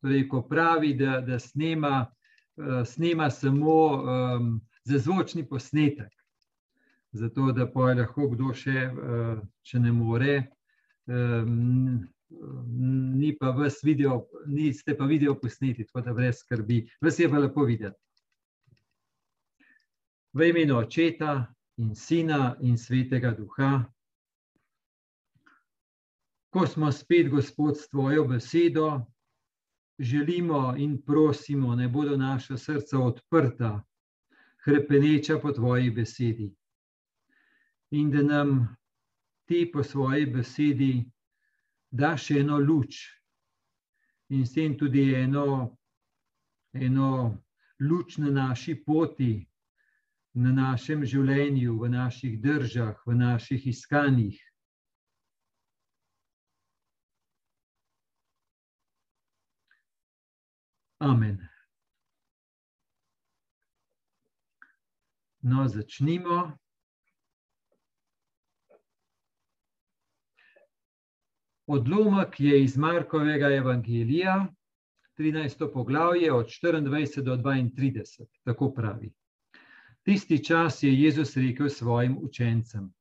Torej, ko pravi, da, da snema, uh, snema samo um, za zvočni posnetek, zato da pa lahko kdo še, uh, če ne more. Um, Ni pa vas video, niste pa video posneti, tako da brez skrbi. Vas je pa lepo videti. V imenu Očeta in Sina in Svetega Duha. Ko smo spet, Gospod, s Tvojo besedo, želimo in prosimo, da bodo naša srca odprta, krepeneča po tvoji besedi. In da nam ti po svoji besedi daš eno luč in s tem tudi eno, eno luč na naši poti, na našem življenju, v naših državah, v naših iskanjih. Amen. No, začnimo. Odlomek je iz Markovega evangelija, 13. poglavje od 24 do 32, tako pravi. Tisti čas je Jezus rekel svojim učencem.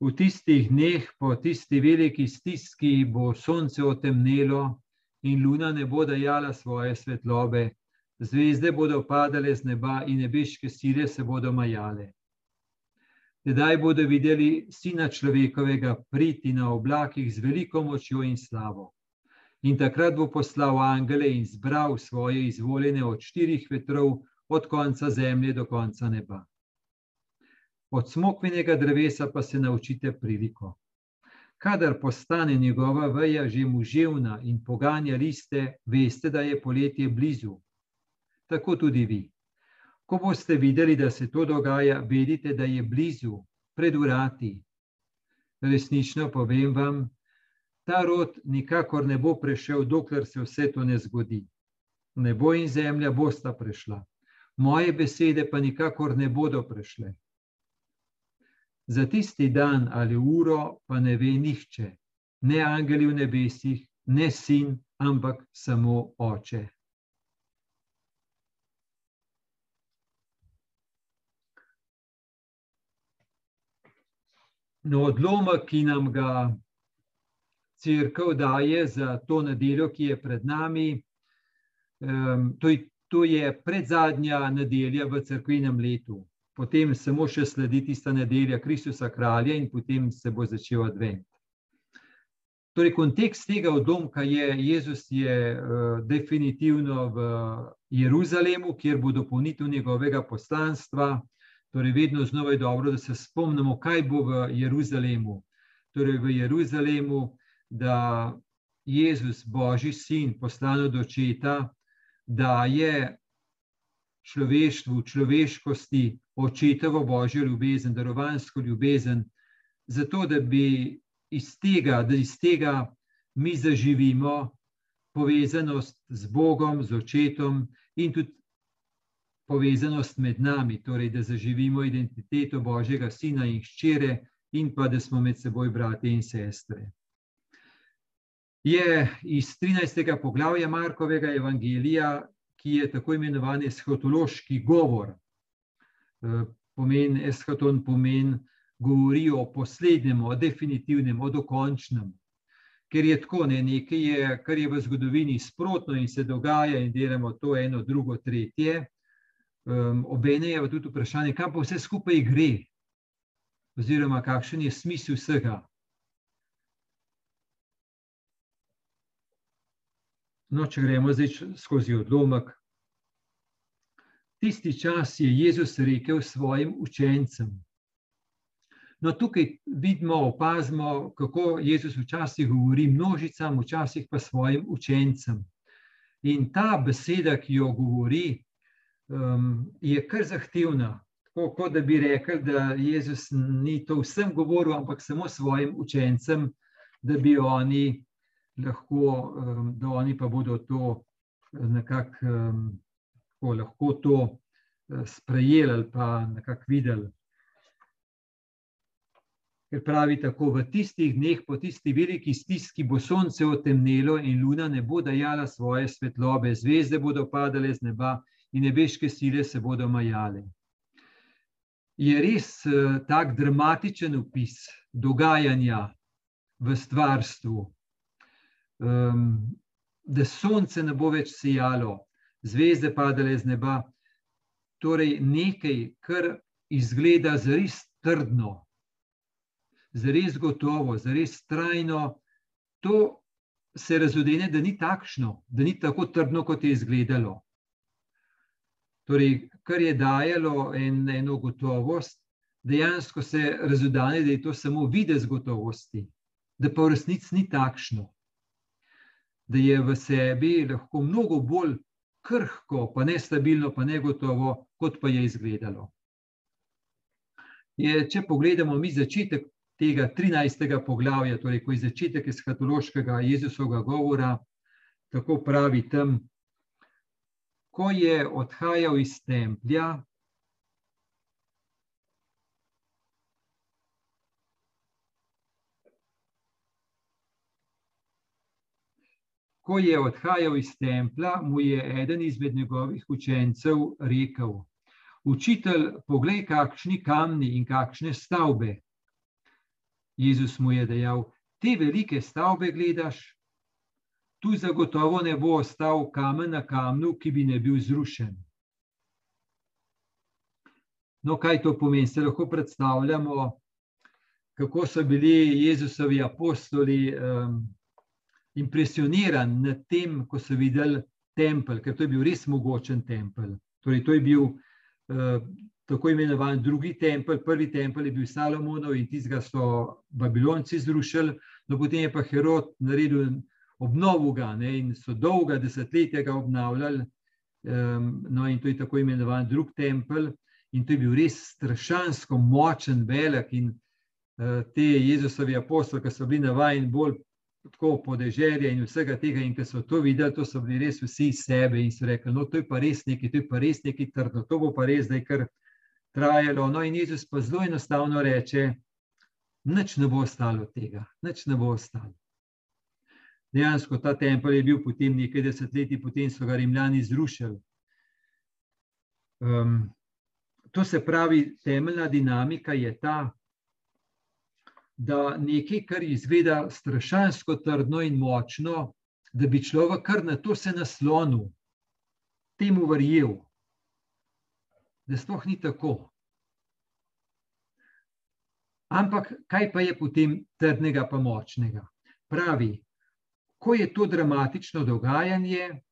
V tistih dneh, po tisti veliki stiski, bo sonce otemnelo in luna ne bo dajala svoje svetlobe, zvezde bodo padale z neba in nebeške sile se bodo majale. Tedaj bodo videli sina človekovega priti na oblakih z veliko močjo in slavo. In takrat bo poslal angele in zbral svoje izvoljene od štirih vetrov, od konca zemlje do konca neba. Od smokvinega drevesa pa se naučite priliko kadar postane njegova veja že muževna in poganja liste, veste, da je poletje blizu. Tako tudi vi. Ko boste videli, da se to dogaja, vedite, da je blizu, pred urati. Resnično povem vam, ta rod nikakor ne bo prešel, dokler se vse to ne zgodi. Nebo in zemlja bosta prešla, moje besede pa nikakor ne bodo prešle. Za tisti dan ali uro pa ne ve nihče, ne angeli v nebesih, ne sin, ampak samo oče. No, odlomek, ki nam ga crkva daje za to nedeljo, ki je pred nami, um, to, je, to je predzadnja nedelja v crkvenem letu potem samo še sledi tista nedelja Kristusa kralja in potem se bo začel advent. Torej, kontekst tega odlomka je, Jezus je uh, definitivno v Jeruzalemu, kjer bo dopolnitev njegovega poslanstva. Torej, vedno znova je dobro, da se spomnimo, kaj bo v Jeruzalemu. Torej, v Jeruzalemu, da Jezus, Božji sin, poslan od očeta, da je človeštvu, človeškosti, očetovo božjo ljubezen, darovansko ljubezen, zato da bi iz tega, da iz tega mi zaživimo povezanost z Bogom, z očetom in tudi povezanost med nami, torej da zaživimo identiteto Božjega sina in ščere in pa da smo med seboj brate in sestre. Je iz 13. poglavja Markovega evangelija, ki je tako imenovani eskatološki govor, Eh, pomen eschaton, pomen govori o poslednjem, o definitivnem, o dokončnem. Ker je tako, ne, nekaj je, kar je v zgodovini sprotno in se dogaja, in delamo to eno, drugo, tretje. Um, Obene je tudi vprašanje, kam pa vse skupaj gre, oziroma kakšen je smisel vsega. No, če gremo zdaj skozi odlomek, tisti čas je Jezus rekel svojim učencem. No, tukaj vidimo, opazimo, kako Jezus včasih govori množicam, včasih pa svojim učencem. In ta beseda, ki jo govori, um, je kar zahtevna. Tako kot da bi rekel, da Jezus ni to vsem govoril, ampak samo svojim učencem, da bi oni lahko, um, da oni pa bodo to nekako. Um, tako lahko to eh, sprejeli ali pa nekako videli. ker pravi tako: v tistih dneh, po tisti veliki stiski, bo sonce otemnelo in luna ne bo dajala svoje svetlobe, zvezde bodo padale z neba in nebeške sile se bodo majale. Je res uh, tak dramatičen opis dogajanja v stvarstvu, um, da sonce ne bo več sijalo, zvezde padale z neba. Torej, nekaj, kar izgleda zelo trdno, zelo gotovo, zelo trajno, to se razodene, da ni takšno, da ni tako trdno, kot je izgledalo. Torej, kar je dajalo en, eno gotovost, dejansko se razodane, da je to samo videz gotovosti, da pa v resnici ni takšno. Da je v sebi lahko mnogo bolj krhko, pa nestabilno, pa negotovo, kot pa je izgledalo. Je, če pogledamo mi začetek tega 13. poglavja, torej ko je začetek eskatološkega Jezusovega govora, tako pravi tam, ko je odhajal iz templja, Ko je odhajal iz templja, mu je eden izmed njegovih učencev rekel: Učitelj, poglej, kakšni kamni in kakšne stavbe. Jezus mu je dejal: Te velike stavbe gledaš, tu zagotovo ne bo ostal kamen na kamnu, ki bi ne bil zrušen. No, kaj to pomeni? Se lahko predstavljamo, kako so bili Jezusovi apostoli. Um, impresioniran nad tem, ko so videli tempelj, ker to je bil res mogočen tempelj. Torej, to je bil uh, tako imenovan drugi tempelj, prvi tempelj je bil Salomonov in tistega so Babilonci zrušili, no potem je pa Herod naredil obnovu ga ne, in so dolga desetletja ga obnavljali. Um, no, in to je tako imenovan drugi tempelj, in to je bil res strašansko močen, velik. In uh, te Jezusovi apostoli, ki so bili navajeni bolj tako podeželje in vsega tega. In ko so to videli, to so bili res vsi sebe in so rekli: No, to je pa res nekaj, to je pa res nekaj trdno, to bo pa res zdaj kar trajalo. No, in Jezus pa zelo enostavno reče: Nič ne bo ostalo od tega, nič ne bo ostalo. Dejansko ta tempelj je bil potem nekaj desetletij, potem so ga Rimljani zrušili. Um, to se pravi, temeljna dinamika je ta, da nekaj, kar izgleda strašansko trdno in močno, da bi človek kar na to se naslonil, temu verjel, da sploh ni tako. Ampak kaj pa je potem trdnega, pa močnega? Pravi, ko je to dramatično dogajanje,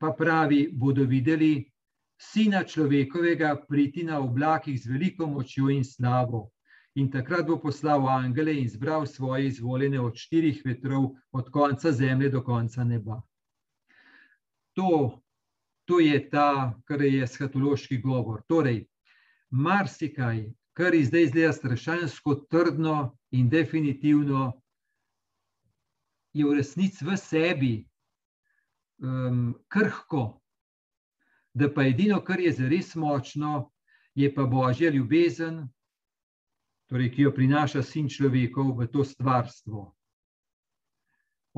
pa pravi, bodo videli sina človekovega priti na oblakih z veliko močjo in slavo in takrat bo poslal angele in zbral svoje izvoljene od štirih vetrov, od konca zemlje do konca neba. To, to je ta, kar je skatološki govor. Torej, marsikaj, kar zdaj zdaj strašansko trdno in definitivno, je v resnici v sebi um, krhko, da pa edino, kar je zares močno, je pa božja ljubezen, torej, ki jo prinaša sin človekov v to stvarstvo.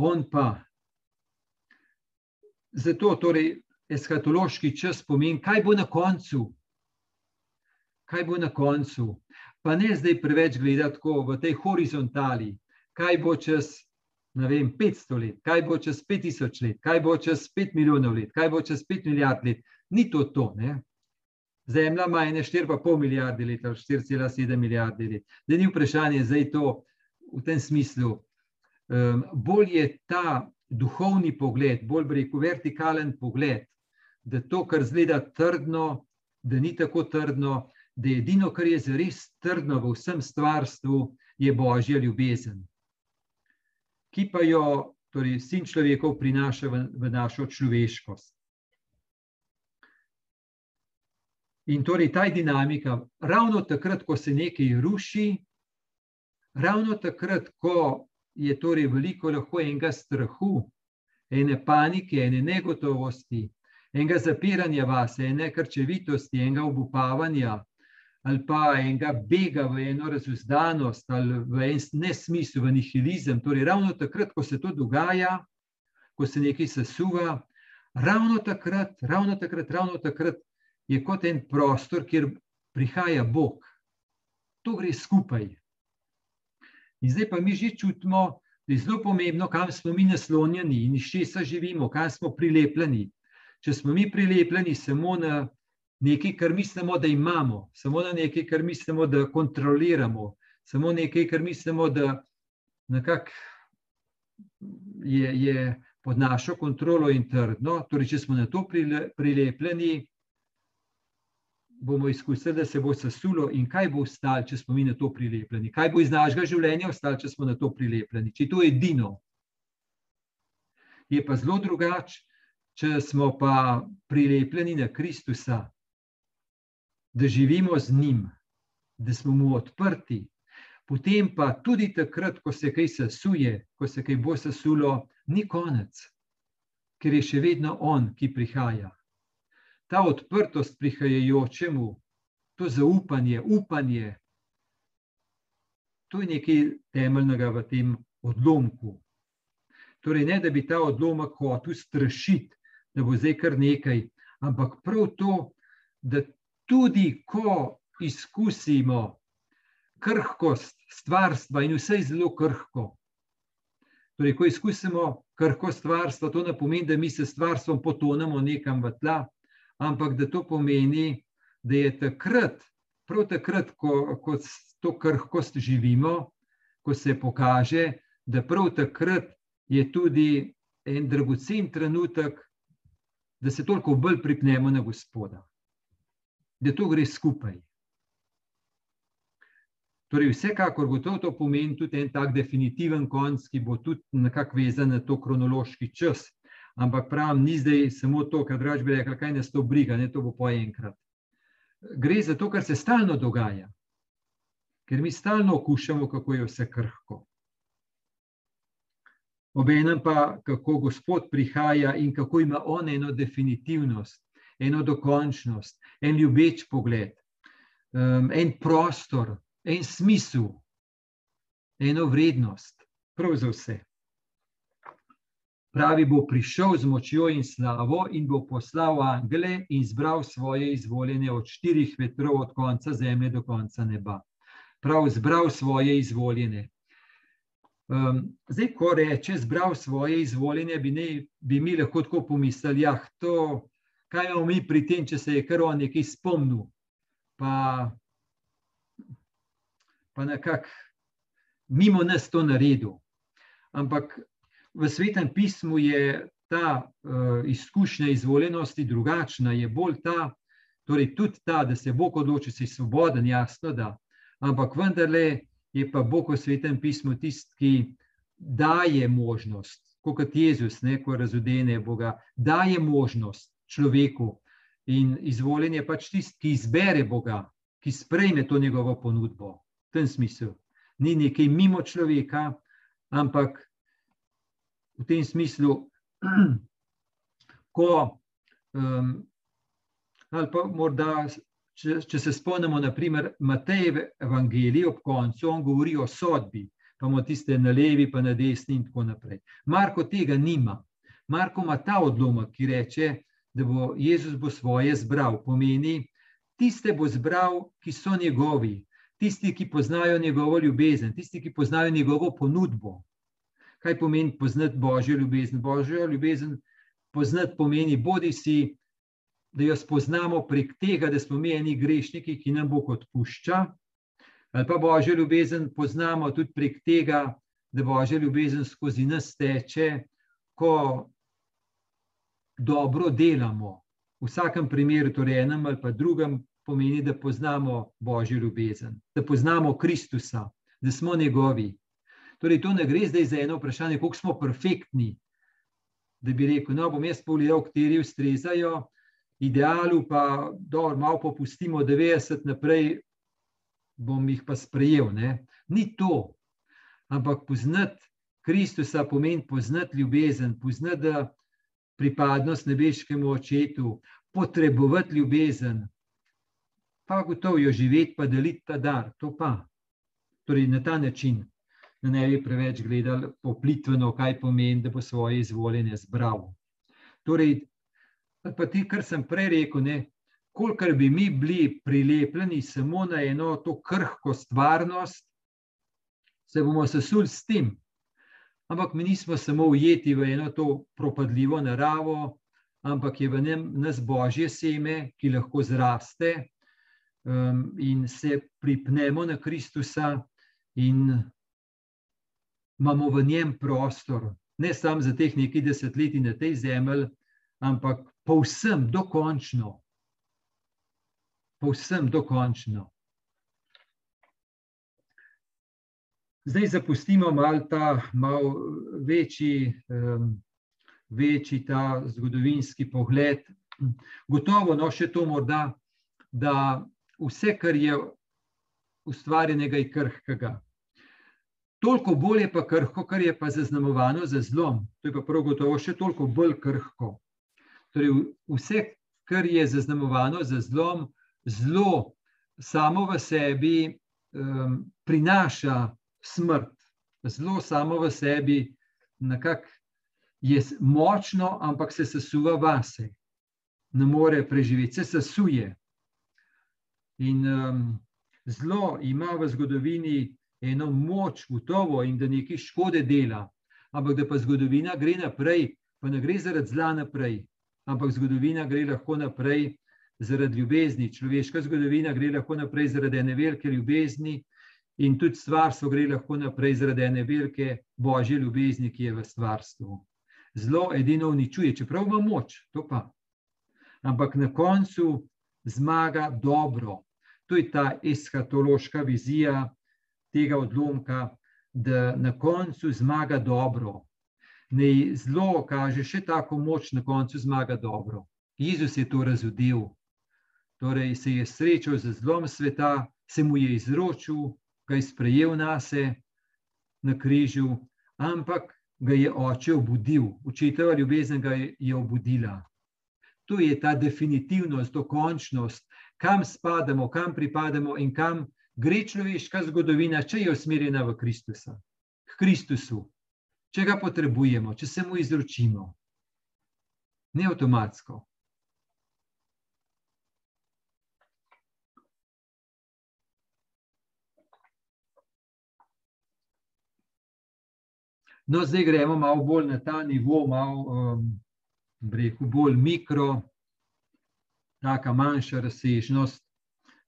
On pa. Zato torej, eskatološki čas pomeni, kaj bo na koncu. Kaj bo na koncu? Pa ne zdaj preveč gledati v tej horizontali, kaj bo čez vem, 500 let, kaj bo čez 5000 let, kaj bo čez 5 milijonov let, kaj bo čez 5 milijard let. Ni to to. Ne? Zemlja ima 4,5 milijarde let ali 4,7 milijarde let. Da ni vprašanje zdaj to v tem smislu. Um, bolj je ta duhovni pogled, bolj rekel, vertikalen pogled, da to, kar zgleda trdno, da ni tako trdno, da je edino, kar je zares trdno v vsem stvarstvu, je božja ljubezen, ki pa jo torej, sin človekov prinaša v, v našo človeškost. In torej ta dinamika, ravno takrat, ko se nekaj ruši, ravno takrat, ko je torej veliko lahko enega strahu, ene panike, ene negotovosti, enega zapiranja vase, ene krčevitosti, enega obupavanja, ali pa enega bega v eno razuzdanost ali v en nesmisel, v nihilizem. Torej, ravno takrat, ko se to dogaja, ko se nekaj sesuva, ravno takrat, ravno takrat, ravno takrat je kot en prostor, kjer prihaja Bog. To gre skupaj. In zdaj pa mi že čutimo, da je zelo pomembno, kam smo mi naslonjeni in iz česa živimo, kam smo prilepljeni. Če smo mi prilepljeni samo na nekaj, kar mislimo, da imamo, samo na nekaj, kar mislimo, da kontroliramo, samo nekaj, kar mislimo, da je, je pod našo kontrolo in trdno. Torej, če smo na to prilepljeni, bomo izkusili, da se bo sesulo in kaj bo ostalo, če smo mi na to prilepljeni. Kaj bo iz našega življenja ostalo, če smo na to prilepljeni. Če je to edino. Je pa zelo drugače, če smo pa prilepljeni na Kristusa, da živimo z njim, da smo mu odprti. Potem pa tudi takrat, ko se kaj sesuje, ko se kaj bo sesulo, ni konec, ker je še vedno on, ki prihaja. Ta odprtost prihajajočemu, to zaupanje, upanje, to je nekaj temeljnega v tem odlomku. Torej, ne da bi ta odlomek hotel strašiti, da bo zdaj kar nekaj, ampak prav to, da tudi ko izkusimo krhkost stvarstva in vse je zelo krhko. Torej, ko izkusimo krhkost stvarstva, to ne pomeni, da mi se stvarstvom potonemo nekam v tla, ampak da to pomeni, da je takrat, prav takrat, ko, ko to krhkost živimo, ko se pokaže, da prav takrat je tudi en dragocen trenutek, da se toliko bolj pripnemo na Gospoda da to gre skupaj. Torej, vsekakor gotovo to pomeni tudi en tak definitiven konc, ki bo tudi nekako vezan na to kronološki čas. Ampak pravim, ni zdaj samo to, kar drugač bi rekla, kaj nas to briga, ne to bo po enkrat. Gre za to, kar se stalno dogaja, ker mi stalno okušamo, kako je vse krhko. Obenem pa, kako Gospod prihaja in kako ima on eno definitivnost, eno dokončnost, en ljubeč pogled, um, en prostor, en smisel, eno vrednost, prav za vse. Pravi, bo prišel z močjo in slavo in bo poslal angele in zbral svoje izvoljene od štirih vetrov, od konca zemlje do konca neba. Prav, zbral svoje izvoljene. Um, zdaj, ko reče, zbral svoje izvoljene, bi, ne, bi mi lahko tako pomislili, je to kaj imamo mi pri tem, če se je kar on nekaj spomnil, pa, pa nekako mimo nas to naredil. Ampak v svetem pismu je ta uh, izkušnja izvoljenosti drugačna, je bolj ta, torej tudi ta, da se Bog odloči, da si svoboden, jasno da, ampak vendarle je pa Bog v svetem pismu tisti, ki daje možnost, kot Jezus, ne, ko razodene Boga, daje možnost, človeku. In izvoljen je pač tisti, ki izbere Boga, ki sprejme to njegovo ponudbo. V tem smislu. Ni nekaj mimo človeka, ampak v tem smislu, ko. Um, ali pa morda, če, če se spomnimo, naprimer, Matej Evangelij ob koncu, on govori o sodbi, pa imamo tiste na levi, pa na desni, in tako naprej. Marko tega nima. Marko ima ta odlomek, ki reče, da bo Jezus bo svoje zbral. Pomeni, tiste bo zbral, ki so njegovi, tisti, ki poznajo njegovo ljubezen, tisti, ki poznajo njegovo ponudbo. Kaj pomeni poznati Božjo ljubezen? Božjo ljubezen poznati pomeni, bodi si, da jo spoznamo prek tega, da smo mi eni grešniki, ki nam Bog odpušča, ali pa Božjo ljubezen poznamo tudi prek tega, da Božja ljubezen skozi nas teče, ko dobro delamo. V vsakem primeru, torej enem ali pa drugem, pomeni, da poznamo Božjo ljubezen, da poznamo Kristusa, da smo njegovi. Torej, to ne gre zdaj za eno vprašanje, koliko smo perfektni. Da bi rekel, no, bom jaz pogledal, kateri ustrezajo, idealu pa dobro, malo popustimo, 90 naprej, bom jih pa sprejel. Ne? Ni to. Ampak poznati Kristusa pomeni poznati ljubezen, poznati, da pripadnost nebeškemu očetu, potrebovati ljubezen, pa gotovo jo živeti, pa deliti ta dar. To pa. Torej, na ta način, da ne bi preveč gledali poplitveno, kaj pomeni, da bo svoje izvoljenje zbral. Torej, pa ti, kar sem prej rekel, ne, kolikor bi mi bili prilepljeni samo na eno to krhko stvarnost, se bomo sesuli s tem. Ampak mi nismo samo ujeti v eno to propadljivo naravo, ampak je v njem nas božje seme, ki lahko zraste um, in se pripnemo na Kristusa in imamo v njem prostor, ne samo za teh nekaj desetletij na tej zemlji, ampak povsem dokončno. Povsem dokončno. Zdaj zapustimo malo ta malo večji, um, večji ta zgodovinski pogled. Gotovo, no, še to morda, da vse, kar je ustvarjenega, je krhkega. Toliko bolj je pa krhko, kar je pa zaznamovano za zlom. To je pa prav gotovo še toliko bolj krhko. Torej, vse, kar je zaznamovano za zlom, zlo samo v sebi um, prinaša smrt. Zlo samo v sebi je močno, ampak se sesuva vase. Ne more preživeti, se sesuje. In um, zlo ima v zgodovini eno moč, gotovo, in da nekaj škode dela, ampak da pa zgodovina gre naprej, pa ne gre zaradi zla naprej, ampak zgodovina gre lahko naprej zaradi ljubezni. Človeška zgodovina gre lahko naprej zaradi ene velike ljubezni, in tudi stvarstvo gre lahko naprej zaradi ene velike božje ljubezni, ki je v stvarstvu. Zlo edino uničuje, čeprav ima moč, to pa. Ampak na koncu zmaga dobro. To je ta eskatološka vizija tega odlomka, da na koncu zmaga dobro. Ne zlo kaže še tako moč, na koncu zmaga dobro. Jezus je to razudel. Torej se je srečal z zlom sveta, se mu je izročil, ga je sprejel na sebe na križu, ampak ga je oče obudil, učitelj ljubezen ga je obudila. To je ta definitivnost, dokončnost, kam spadamo, kam pripadamo in kam gre človeška zgodovina, če je usmerjena v Kristusa, k Kristusu, če ga potrebujemo, če se mu izročimo. Ne avtomatsko. No, zdaj gremo malo bolj na ta nivo, malo um, breku, bolj mikro, taka manjša razsežnost,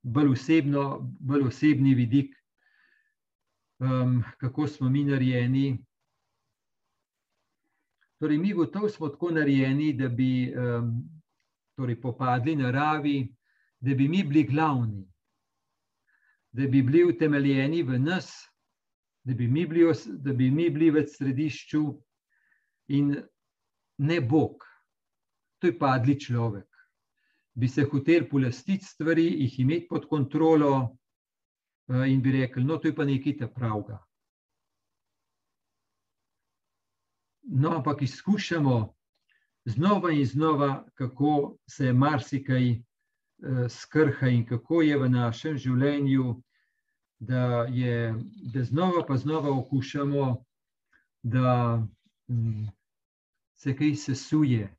bolj, osebno, bolj osebni vidik, um, kako smo mi narejeni. Torej, mi gotovo smo tako narejeni, da bi um, torej popadli naravi, da bi mi bili glavni, da bi bili utemeljeni v nas, da bi mi bili, da bi mi bili v središču in ne Bog. To je padli človek. Bi se hotel polastiti stvari, jih imeti pod kontrolo eh, in bi rekel, no, to je pa nekaj ta pravga. No, ampak izkušamo znova in znova, kako se marsikaj eh, skrha in kako je v našem življenju da, je, da znova pa znova okušamo, da mm, se kaj sesuje,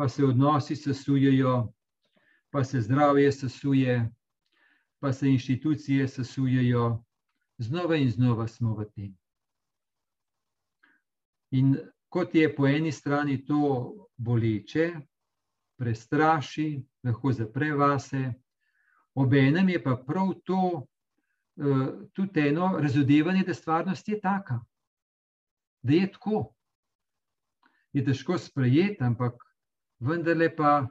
pa se odnosi sesujejo, pa se zdravje sesuje, pa se inštitucije sesujejo, znova in znova smo v tem. In kot je po eni strani to boleče, prestraši, lahko zapre vase, obenem je pa prav to Eh, tudi eno razodevanje, da stvarnost je taka, da je tako. Je težko sprejeti, ampak vendarle pa,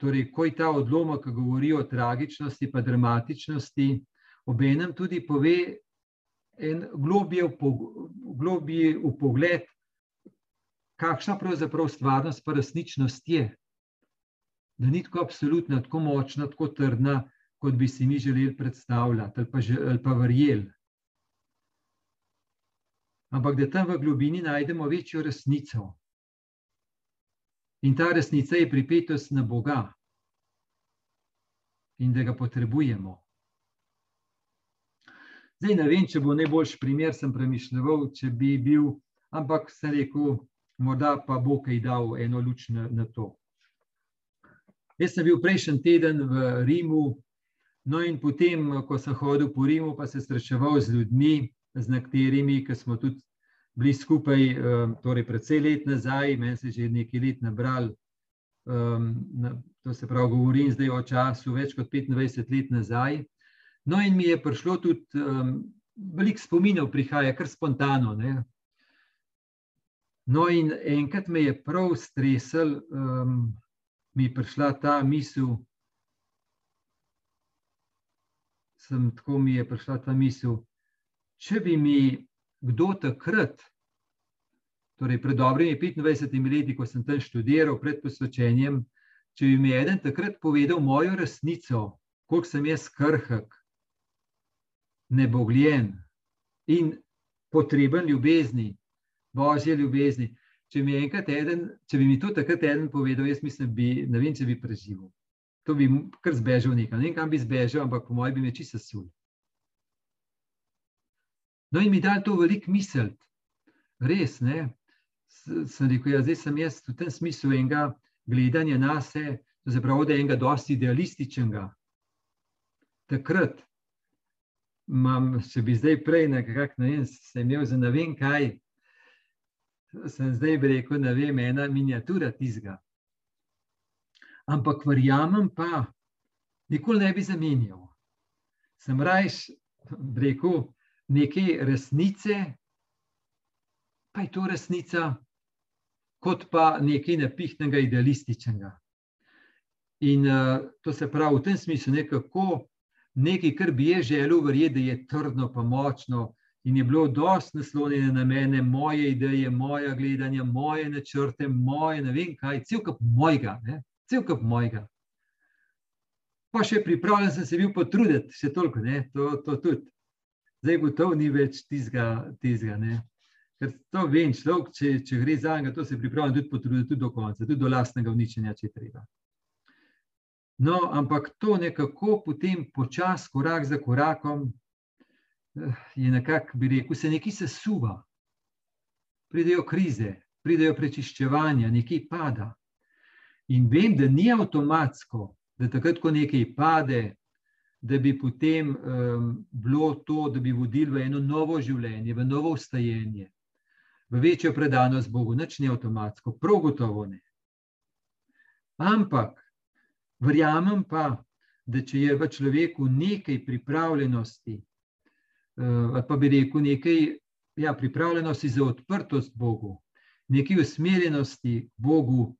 torej, ko je ta odlomek, ki govori o tragičnosti, pa dramatičnosti, obenem tudi pove en globje v pogled, kakšna pravzaprav stvarnost pa resničnost je. Da ni tako absolutna, tako močna, tako trdna, kot bi si mi želeli predstavljati ali pa, ali pa verjeli. Ampak da tam v globini najdemo večjo resnico. In ta resnica je pripetost na Boga. in da ga potrebujemo. Zdaj ne vem, če bo najboljši primer, sem premišljal, če bi bil, ampak sem rekel, morda pa bo kaj dal eno luč na, na to. Jaz sem bil prejšnji teden v Rimu, no in potem, ko sem hodil po Rimu, pa se srečeval z ljudmi, z nekaterimi, ki smo tudi bili skupaj, torej predvsej let nazaj, meni se že nekaj let nabral. To se pravi, govorim zdaj o času več kot 25 let nazaj. No, in mi je prišlo tudi veliko spominov, prihaja kar spontano. Ne? No, in enkrat me je prav stresel, um, mi je prišla ta misel, sem tako mi je prišla ta misel, če bi mi kdo takrat, torej pred dobrimi 25 leti, ko sem tam študiral, pred posvečenjem, če bi mi eden takrat povedal mojo resnico, koliko sem jaz krhek, nebogljen in potreben ljubezni, božje ljubezni. Če, mi eden, če bi mi to takrat eden povedal, jaz mislim, bi, ne vem, če bi preživel. To bi kar zbežal nekam. Ne vem, kam bi zbežal, ampak po mojem bi me čisto sul. No, in mi da to veliko misel. Res, ne. Sem rekel, ja, zdaj sem jaz v tem smislu enega gledanja na sebe, to se pravi, da je enega dosti idealističnega. Takrat, imam, če bi zdaj prej nekako, ne vem, se imel za ne vem kaj, sem zdaj bi rekel, ne vem, ena miniatura tizga. Ampak verjamem pa, nikoli ne bi zamenjal. Sem rajš rekel nekaj resnice, pa je to resnica, kot pa nekaj napihnega idealističnega. In uh, to se pravi v tem smislu nekako, nekaj, kar bi jaz želel verjeti, da je trdno, pa močno. In je bilo dosti naslonjeno na mene, moje ideje, moje gledanje, moje načrte, moje ne vem kaj, cel kup mojega, ne? cel kup mojega. Pa še pripravljen sem se bil potruditi, še toliko, ne? To, to tudi. Zdaj gotovo ni več tizga, tizga, ne. Ker to vem, človek, če, če gre za njega, to se pripravljen tudi potruditi, tudi do konca, tudi do lastnega uničenja, če treba. No, ampak to nekako potem počasi, korak za korakom, eh, je nekako, bi rekel, se nekaj sesuva. Pridejo krize, pridejo prečiščevanja, nekaj pada. In vem, da ni avtomatsko, da takrat, ko nekaj pade, da bi potem um, bilo to, da bi vodili v eno novo življenje, v novo ustajenje, v večjo predanost Bogu. Nič ni avtomatsko, prav gotovo ne. Ampak Verjamem pa, da če je v človeku nekaj pripravljenosti, ali pa bi rekel nekaj ja, pripravljenosti za odprtost Bogu, nekaj usmerjenosti Bogu,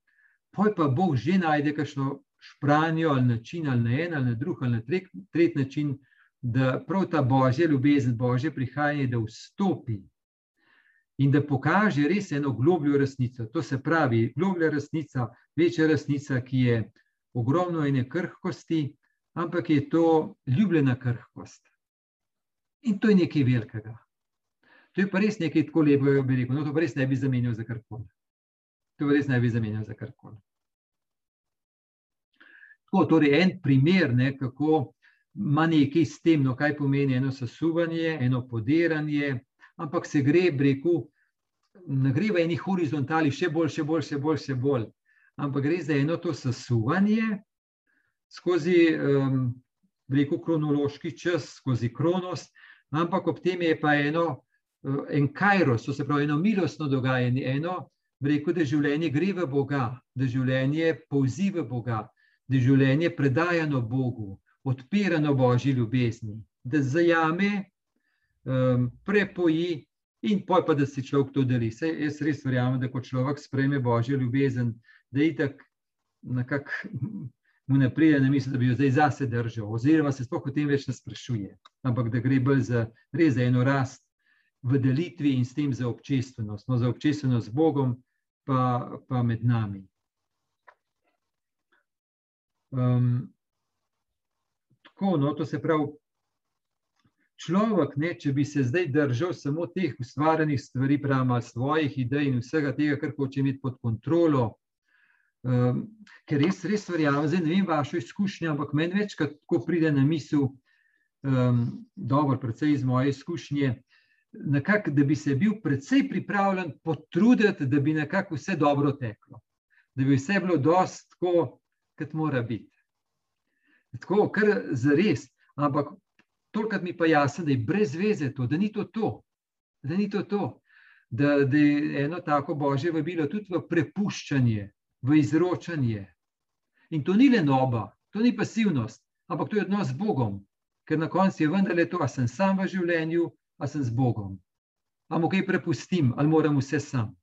poj pa Bog že najde kakšno špranjo ali način, ali na en, ali na drug, ali na tretji način, da prav ta božja ljubezen, božje prihajanje, da vstopi. In da pokaže res eno globljo resnico. To se pravi, globlja resnica, večja resnica, ki je ogromno ene krhkosti, ampak je to ljubljena krhkost. In to je nekaj velikega. To je pa res nekaj tako lepo, da bi rekel, no, to pa res ne bi zamenjal za karkoli. To pa res ne bi zamenjal za karkoli. Tako, torej, en primer, ne, kako ima nekaj s tem, no, kaj pomeni eno sesuvanje, eno podiranje, ampak se gre, rekel, ne gre v eni horizontali, še bolj, še bolj, še bolj, še bolj ampak gre za eno to sesuvanje skozi, um, rekel, kronološki čas, skozi kronos, ampak ob tem je pa eno, uh, en kajros, to se pravi, eno milostno dogajanje, eno, rekel, da življenje gre v Boga, da življenje povzi v Boga, da življenje predajano Bogu, odpirano Božji ljubezni, da zajame, um, prepoji. In pa, da si človek to deli. Sej, jaz res verjamem, da ko človek sprejme božjo ljubezen, da je tako nekako mu ne pride na misel, da bi jo zdaj zase držal, oziroma se sploh o tem več ne sprašuje, ampak da gre bolj za, res za eno rast v delitvi in s tem za občestvenost, no, za občestvenost z Bogom, pa, pa med nami. Um, tako, no, to se pravi, človek, ne, če bi se zdaj držal samo teh ustvarjenih stvari, pravima svojih idej in vsega tega, kar hoče imeti pod kontrolo, Um, ker res, res verjamem, zdaj ne vem vašo izkušnjo, ampak meni večkrat tako pride na misel, um, dobro, predvsej iz moje izkušnje, nekak, da bi se bil predvsej pripravljen potruditi, da bi nekako vse dobro teklo, da bi vse bilo dost tako, kot mora biti. Tako, kar za res, ampak toliko mi pa jasno, da je brez veze to, da ni to to, da ni to to, da, da je eno tako božje vabilo tudi v prepuščanje, v izročanje. In to ni le noba, to ni pasivnost, ampak to je odnos z Bogom, ker na koncu je vendarle to, ali sem sam v življenju, ali sem z Bogom. Ali mu kaj prepustim, ali moram vse sam.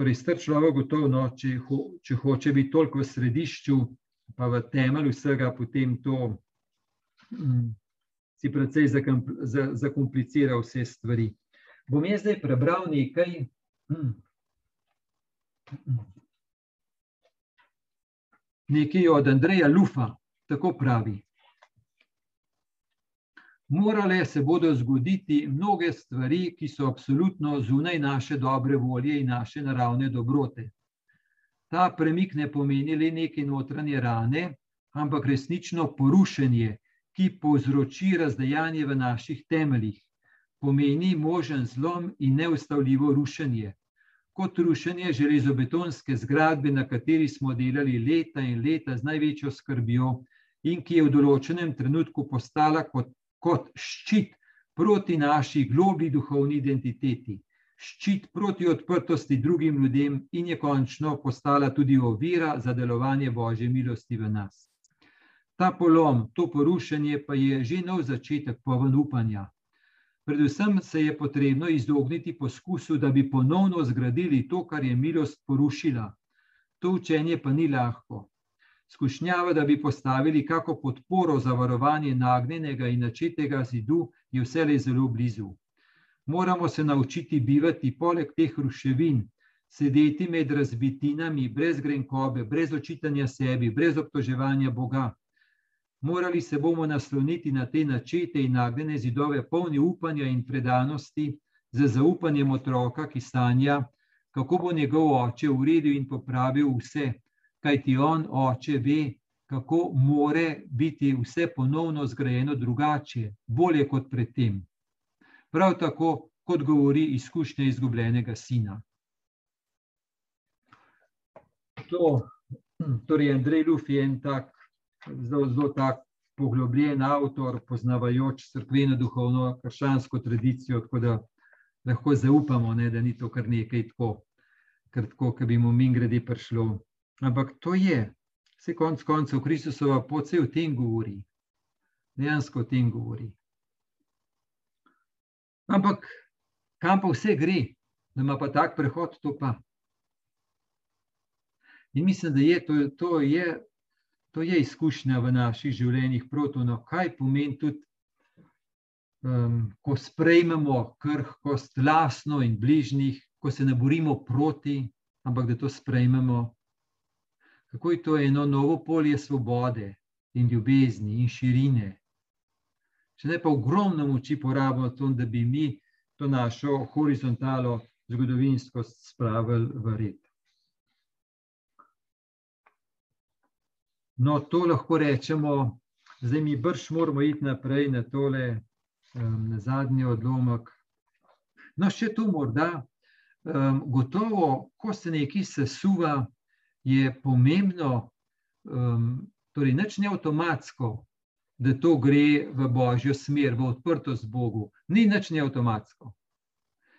Torej, str človek gotovo, no, če, ho, če hoče biti toliko v središču, pa v temelju vsega, potem to um, si precej zakomplicira vse stvari bom jaz zdaj prebral nekaj. Hmm. Nekaj od Andreja Lufa, tako pravi. Morale se bodo zgoditi mnoge stvari, ki so absolutno zunaj naše dobre volje in naše naravne dobrote. Ta premik ne pomeni le neke notranje rane, ampak resnično porušenje, ki povzroči razdajanje v naših temeljih pomeni možen zlom in neustavljivo rušenje. Kot rušenje železobetonske zgradbe, na kateri smo delali leta in leta z največjo skrbjo, in ki je v določenem trenutku postala kot, kot ščit proti naši globi duhovni identiteti, ščit proti odprtosti drugim ljudem, in je končno postala tudi ovira za delovanje Božje milosti v nas. Ta polom, to porušenje, pa je že nov začetek poven upanja. Predvsem se je potrebno izogniti poskusu, da bi ponovno zgradili to, kar je milost porušila. To učenje pa ni lahko. Skušnjava, da bi postavili kako podporo za varovanje nagnjenega in načetega zidu, je vselej zelo blizu. Moramo se naučiti bivati poleg teh ruševin, sedeti med razbitinami, brez grenkobe, brez očitanja sebi, brez obtoževanja Boga. Morali se bomo nasloniti na te načete in nagnjene zidove, polni upanja in predanosti, z zaupanjem otroka, ki sanja, kako bo njegov oče uredil in popravil vse, kaj ti on, oče, ve, kako more biti vse ponovno zgrajeno drugače, bolje kot predtem. Prav tako, kot govori izkušnja izgubljenega sina. To, torej, Andrej Luf je en tak zelo, zelo tak poglobljen avtor, poznavajoč crkveno, duhovno, krščansko tradicijo, tako da lahko zaupamo, ne, da ni to kar nekaj tako, kar tako, bi mu min grede prišlo. Ampak to je, vse konc koncev, Kristusova pot se o tem govori, dejansko o tem govori. Ampak kam pa vse gre, da ima pa tak prehod, to pa. In mislim, da je to, to je to je izkušnja v naših življenjih, protono, kaj pomeni tudi, um, ko sprejmemo krhkost lasno in bližnjih, ko se ne borimo proti, ampak da to sprejmemo. Kako je to eno novo polje svobode in ljubezni in širine. Če ne pa ogromno moči porabimo to, da bi mi to našo horizontalo zgodovinskost spravili v red. No, to lahko rečemo, zdaj mi brž moramo iti naprej na tole, um, na zadnji odlomek. No, še tu morda, um, gotovo, ko se nekaj sesuva, je pomembno, um, torej nič ne avtomatsko, da to gre v božjo smer, v odprtost Bogu. Ni nič ne avtomatsko.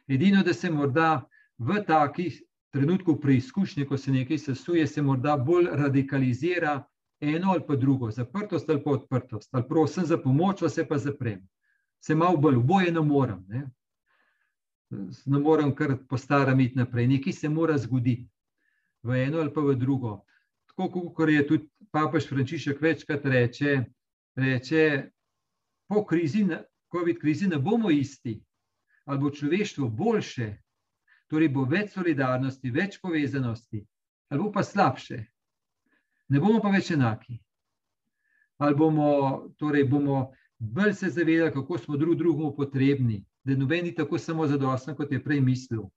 Edino, da se morda v takih trenutkih preizkušnje, ko se nekaj sesuje, se morda bolj radikalizira, eno ali pa drugo, zaprtost ali pa odprtost, ali prosim za pomoč, se pa zaprem. Se malo bolj, oboje ne morem. Ne, ne morem kar po starem iti naprej. Nekaj se mora zgoditi v eno ali pa v drugo. Tako kot je tudi papež Frančišek večkrat reče, reče po krizi, COVID krizi ne bomo isti, ali bo človeštvo boljše, torej bo več solidarnosti, več povezanosti, ali bo pa slabše ne bomo pa več enaki. Ali bomo, torej bomo bolj se zavedali, kako smo drug drugemu potrebni, da noben ni tako samo zadosten, kot je prej mislil.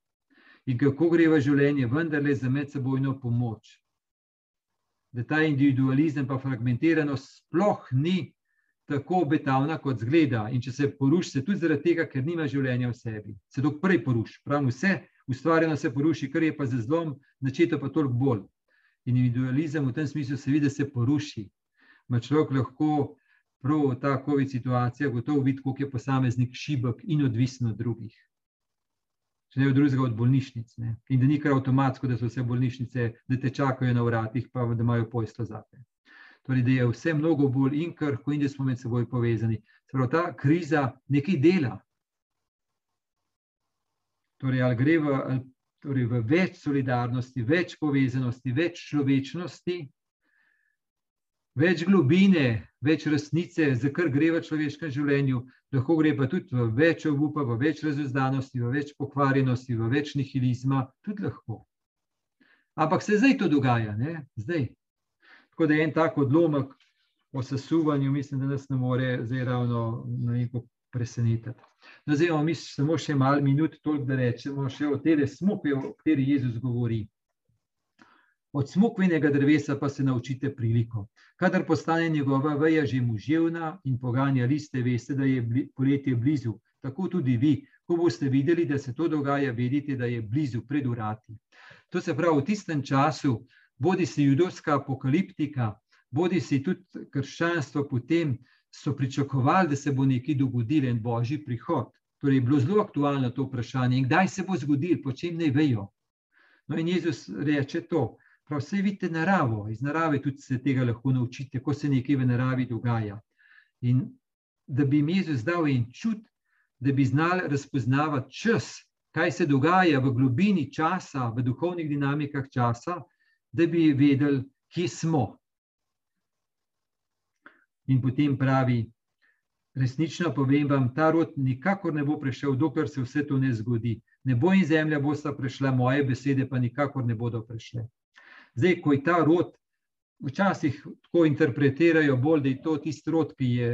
In kako gre v življenje, vendarle za medsebojno pomoč. Da ta individualizem, pa fragmentiranost, sploh ni tako obetavna, kot zgleda. In če se poruši, se tudi zaradi tega, ker nima življenja v sebi. Se to prej poruši, pravi vse, ustvarjeno se poruši, kar je pa za zlom, začeto pa toliko bolj. Individualizem v tem smislu se vidi, da se poruši. Ma človek lahko prav ta COVID situacija gotovo vidi, koliko je posameznik šibek in odvisen od drugih. Če ne drugega, od bolnišnic. Ne? In da ni kar avtomatsko, da so vse bolnišnice, da te čakajo na vratih, pa da imajo pojsto zate. Torej, da je vse mnogo bolj in krhko, in da smo med seboj povezani. Prav ta kriza nekaj dela. Torej, ali gre v, torej v več solidarnosti, več povezanosti, več človečnosti, več globine, več resnice, za kar gre v človeškem življenju, lahko gre pa tudi v več obupa, v več razuzdanosti, v več pokvarjenosti, v več nihilizma, tudi lahko. Ampak se zdaj to dogaja, ne? zdaj. Tako da je en tak odlomek o sesuvanju, mislim, da nas ne more zdaj ravno na neko presenetiti. No, zdaj imamo mi samo še malo minut, toliko da rečemo še o tele smoke, o kateri Jezus govori. Od smokvenega drevesa pa se naučite priliko. Kadar postane njegova veja že muževna in poganja liste, veste, da je poletje blizu. Tako tudi vi, ko boste videli, da se to dogaja, vedite, da je blizu, pred urati. To se pravi, v tistem času, bodi si judovska apokaliptika, bodi si tudi krščanstvo, potem so pričakovali, da se bo nekaj dogodilo in božji prihod. Torej, je bilo zelo aktualno to vprašanje, in kdaj se bo zgodil, po čem ne vejo. No, in Jezus reče to. Prav vse vidite naravo, iz narave tudi se tega lahko naučite, ko se nekaj v naravi dogaja. In da bi jim Jezus dal en čut, da bi znali razpoznavati čas, kaj se dogaja v globini časa, v duhovnih dinamikah časa, da bi vedeli, kje smo. In potem pravi, resnično povem vam, ta rod nikakor ne bo prišel, dokler se vse to ne zgodi. Nebo in zemlja bosta prišla, moje besede pa nikakor ne bodo prišle. Zdaj, ko je ta rod, včasih tako interpretirajo bolj, da je to tisti rod, ki je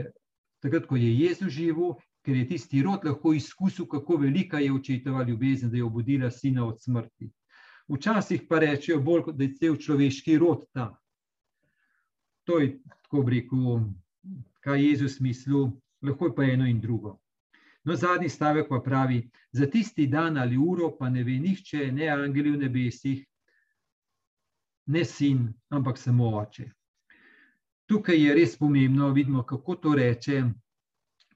takrat, ko je Jezus živel, ker je tisti rod lahko izkusil, kako velika je očetova ljubezen, da je obudila sina od smrti. Včasih pa rečejo bolj, da je cel človeški rod ta. To je tako rekel, kaj Jezus mislil, lahko je pa eno in drugo. No, zadnji stavek pa pravi, za tisti dan ali uro pa ne ve nihče, ne angeli v nebesih, ne sin, ampak samo oče. Tukaj je res pomembno, vidimo, kako to reče,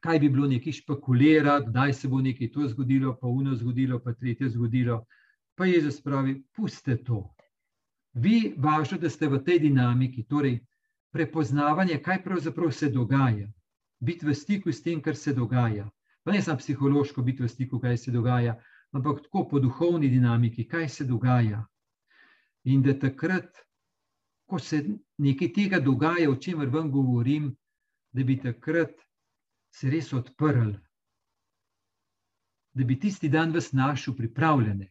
kaj bi bilo nekaj špekulirati, kdaj se bo nekaj to zgodilo, pa uno zgodilo, pa tretje zgodilo. Pa Jezus pravi, puste to. Vi, važno, da ste v tej dinamiki, torej prepoznavanje, kaj pravzaprav se dogaja, biti v stiku s tem, kar se dogaja. Pa ne samo psihološko biti v stiku, kaj se dogaja, ampak tako po duhovni dinamiki, kaj se dogaja. In da takrat, ko se nekaj tega dogaja, o čemer vam govorim, da bi takrat se res odprl, da bi tisti dan vas našel pripravljene.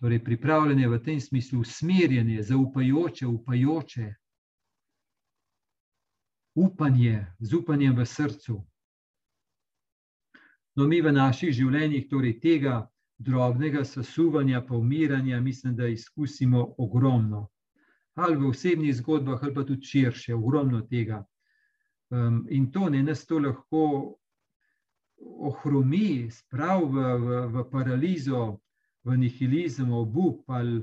Torej, pripravljene v tem smislu, usmerjene, zaupajoče, upajoče, upanje, z upanjem v srcu. No, mi v naših življenjih torej tega drobnega sesuvanja, pa umiranja, mislim, da izkusimo ogromno. Ali v osebnih zgodbah, ali pa tudi širše, ogromno tega. Um, in to ne nas to lahko ohromi, sprav v, v, v paralizo, v nihilizem, obup, ali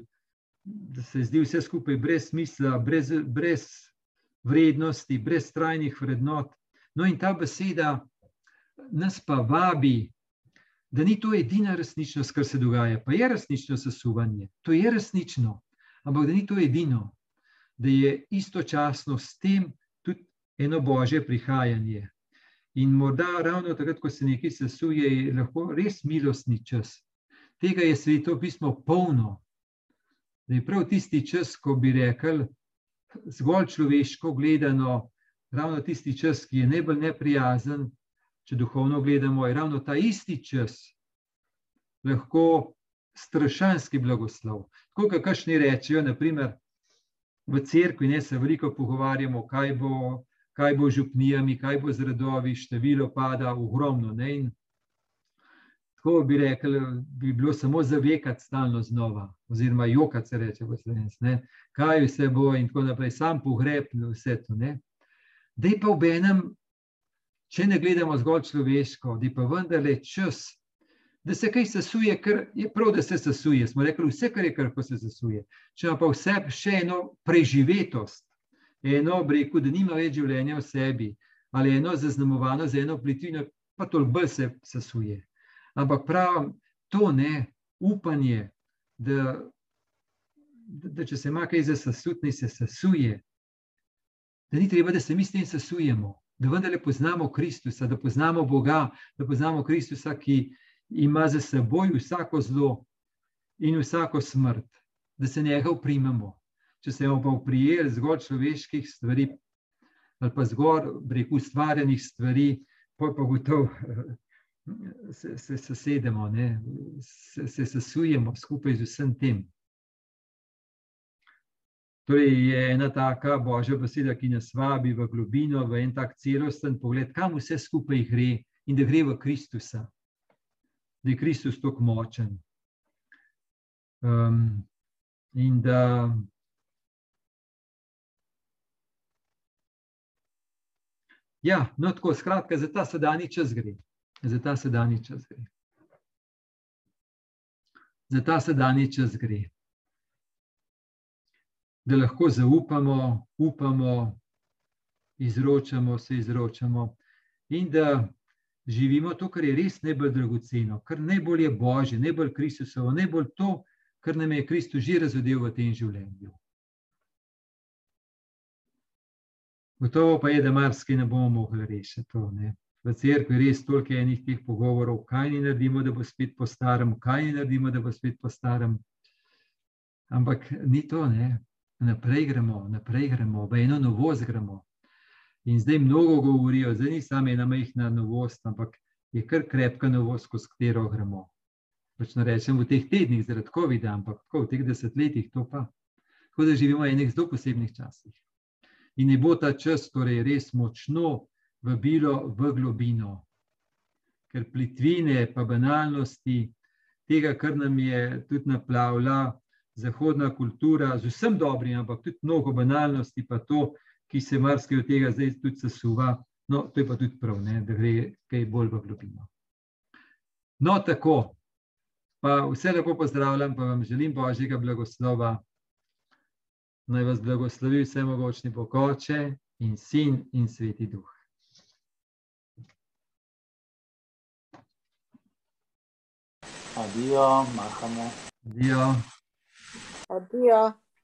da se zdi vse skupaj brez smisla, brez, brez vrednosti, brez trajnih vrednot. No, in ta beseda nas pa vabi, da ni to edina resničnost, kar se dogaja. Pa je resnično sesuvanje, to je resnično, ampak da ni to edino, da je istočasno s tem tudi eno božje prihajanje. In morda ravno takrat, ko se nekaj sesuje, je lahko res milostni čas. Tega je sveto pismo polno. Da je prav tisti čas, ko bi rekel, zgolj človeško gledano, ravno tisti čas, ki je najbolj neprijazen, če duhovno gledamo, je ravno ta isti čas lahko strašanski blagoslov. Tako kot kašni rečejo, naprimer v cerkvi, ne se veliko pogovarjamo, kaj bo, kaj bo župnijami, kaj bo z redovi, število pada ogromno. Ne? In tako bi rekel, bi bilo samo zavekati stalno znova, oziroma jokati se reče v slovenski, kaj vse bo in tako naprej, sam pogreb vse to. Da je pa v enem, če ne gledamo zgolj človeško, da je pa vendarle čas, da se kaj sesuje, ker je prav, da se sesuje. Smo rekli, vse, kar je, kar se sesuje. Če ima pa vse še eno preživetost, eno breku, da nima več življenja v sebi, ali eno zaznamovano z eno plitvino, pa toliko bolj se sesuje. Ampak pravim, to ne, upanje, da, da, da če se ima kaj za sesutni, se sesuje. Da ni treba, da se mi s tem sesujemo, da vendarle poznamo Kristusa, da poznamo Boga, da poznamo Kristusa, ki ima za seboj vsako zlo in vsako smrt, da se njega uprimemo. Če se bomo pa uprijeli zgolj človeških stvari, ali pa zgolj prek ustvarjenih stvari, pa pa gotovo se, se, se sedemo, ne? se, se sesujemo skupaj z vsem tem. Torej, je ena taka božja beseda, ki nas vabi v globino, v en tak celosten pogled, kam vse skupaj gre in da gre v Kristusa, da je Kristus tako močen. Um, in da Ja, no, tako skratka, za ta sedajni čas gre za ta sedajni čas gre. Za ta sedajni čas gre. Da lahko zaupamo, upamo, izročamo, se izročamo in da živimo to, kar je res najbolj dragoceno, kar najbolj je Božje, najbolj Kristusovo, najbolj to, kar nam je Kristus že razodel v tem življenju. Gotovo pa je, da marsikaj ne bomo mogli rešiti. To, v cerkvi res toliko enih teh pogovorov, kaj ni naredimo, da bo spet po starem, kaj ni naredimo, da bo spet po starem. Ampak ni to, ne. Naprej gremo, naprej gremo, v eno novost gremo. In zdaj mnogo govorijo, zdaj ni samo ena majhna novost, ampak je kar krepka novost, skozi katero gremo. Pač ne rečem v teh tednih, zaradi COVID-a, ampak tako v teh desetletjih to pa. Tako da živimo v enih zelo posebnih časih. In ne bo ta čas torej res močno vabilo v globino. Ker plitvine, pa banalnosti, tega, kar nam je tudi naplavila zahodna kultura, z vsem dobrim, ampak tudi mnogo banalnosti, pa to, ki se marsikaj od tega zdaj tudi sesuva, no, to je pa tudi prav, ne, da gre kaj bolj v globino. No, tako. Pa vse lepo pozdravljam, pa vam želim Božjega blagoslova. Naj vas blagoslovi vse mogočni pokoče in sin in sveti duh. Addio, Mahamo. a dia.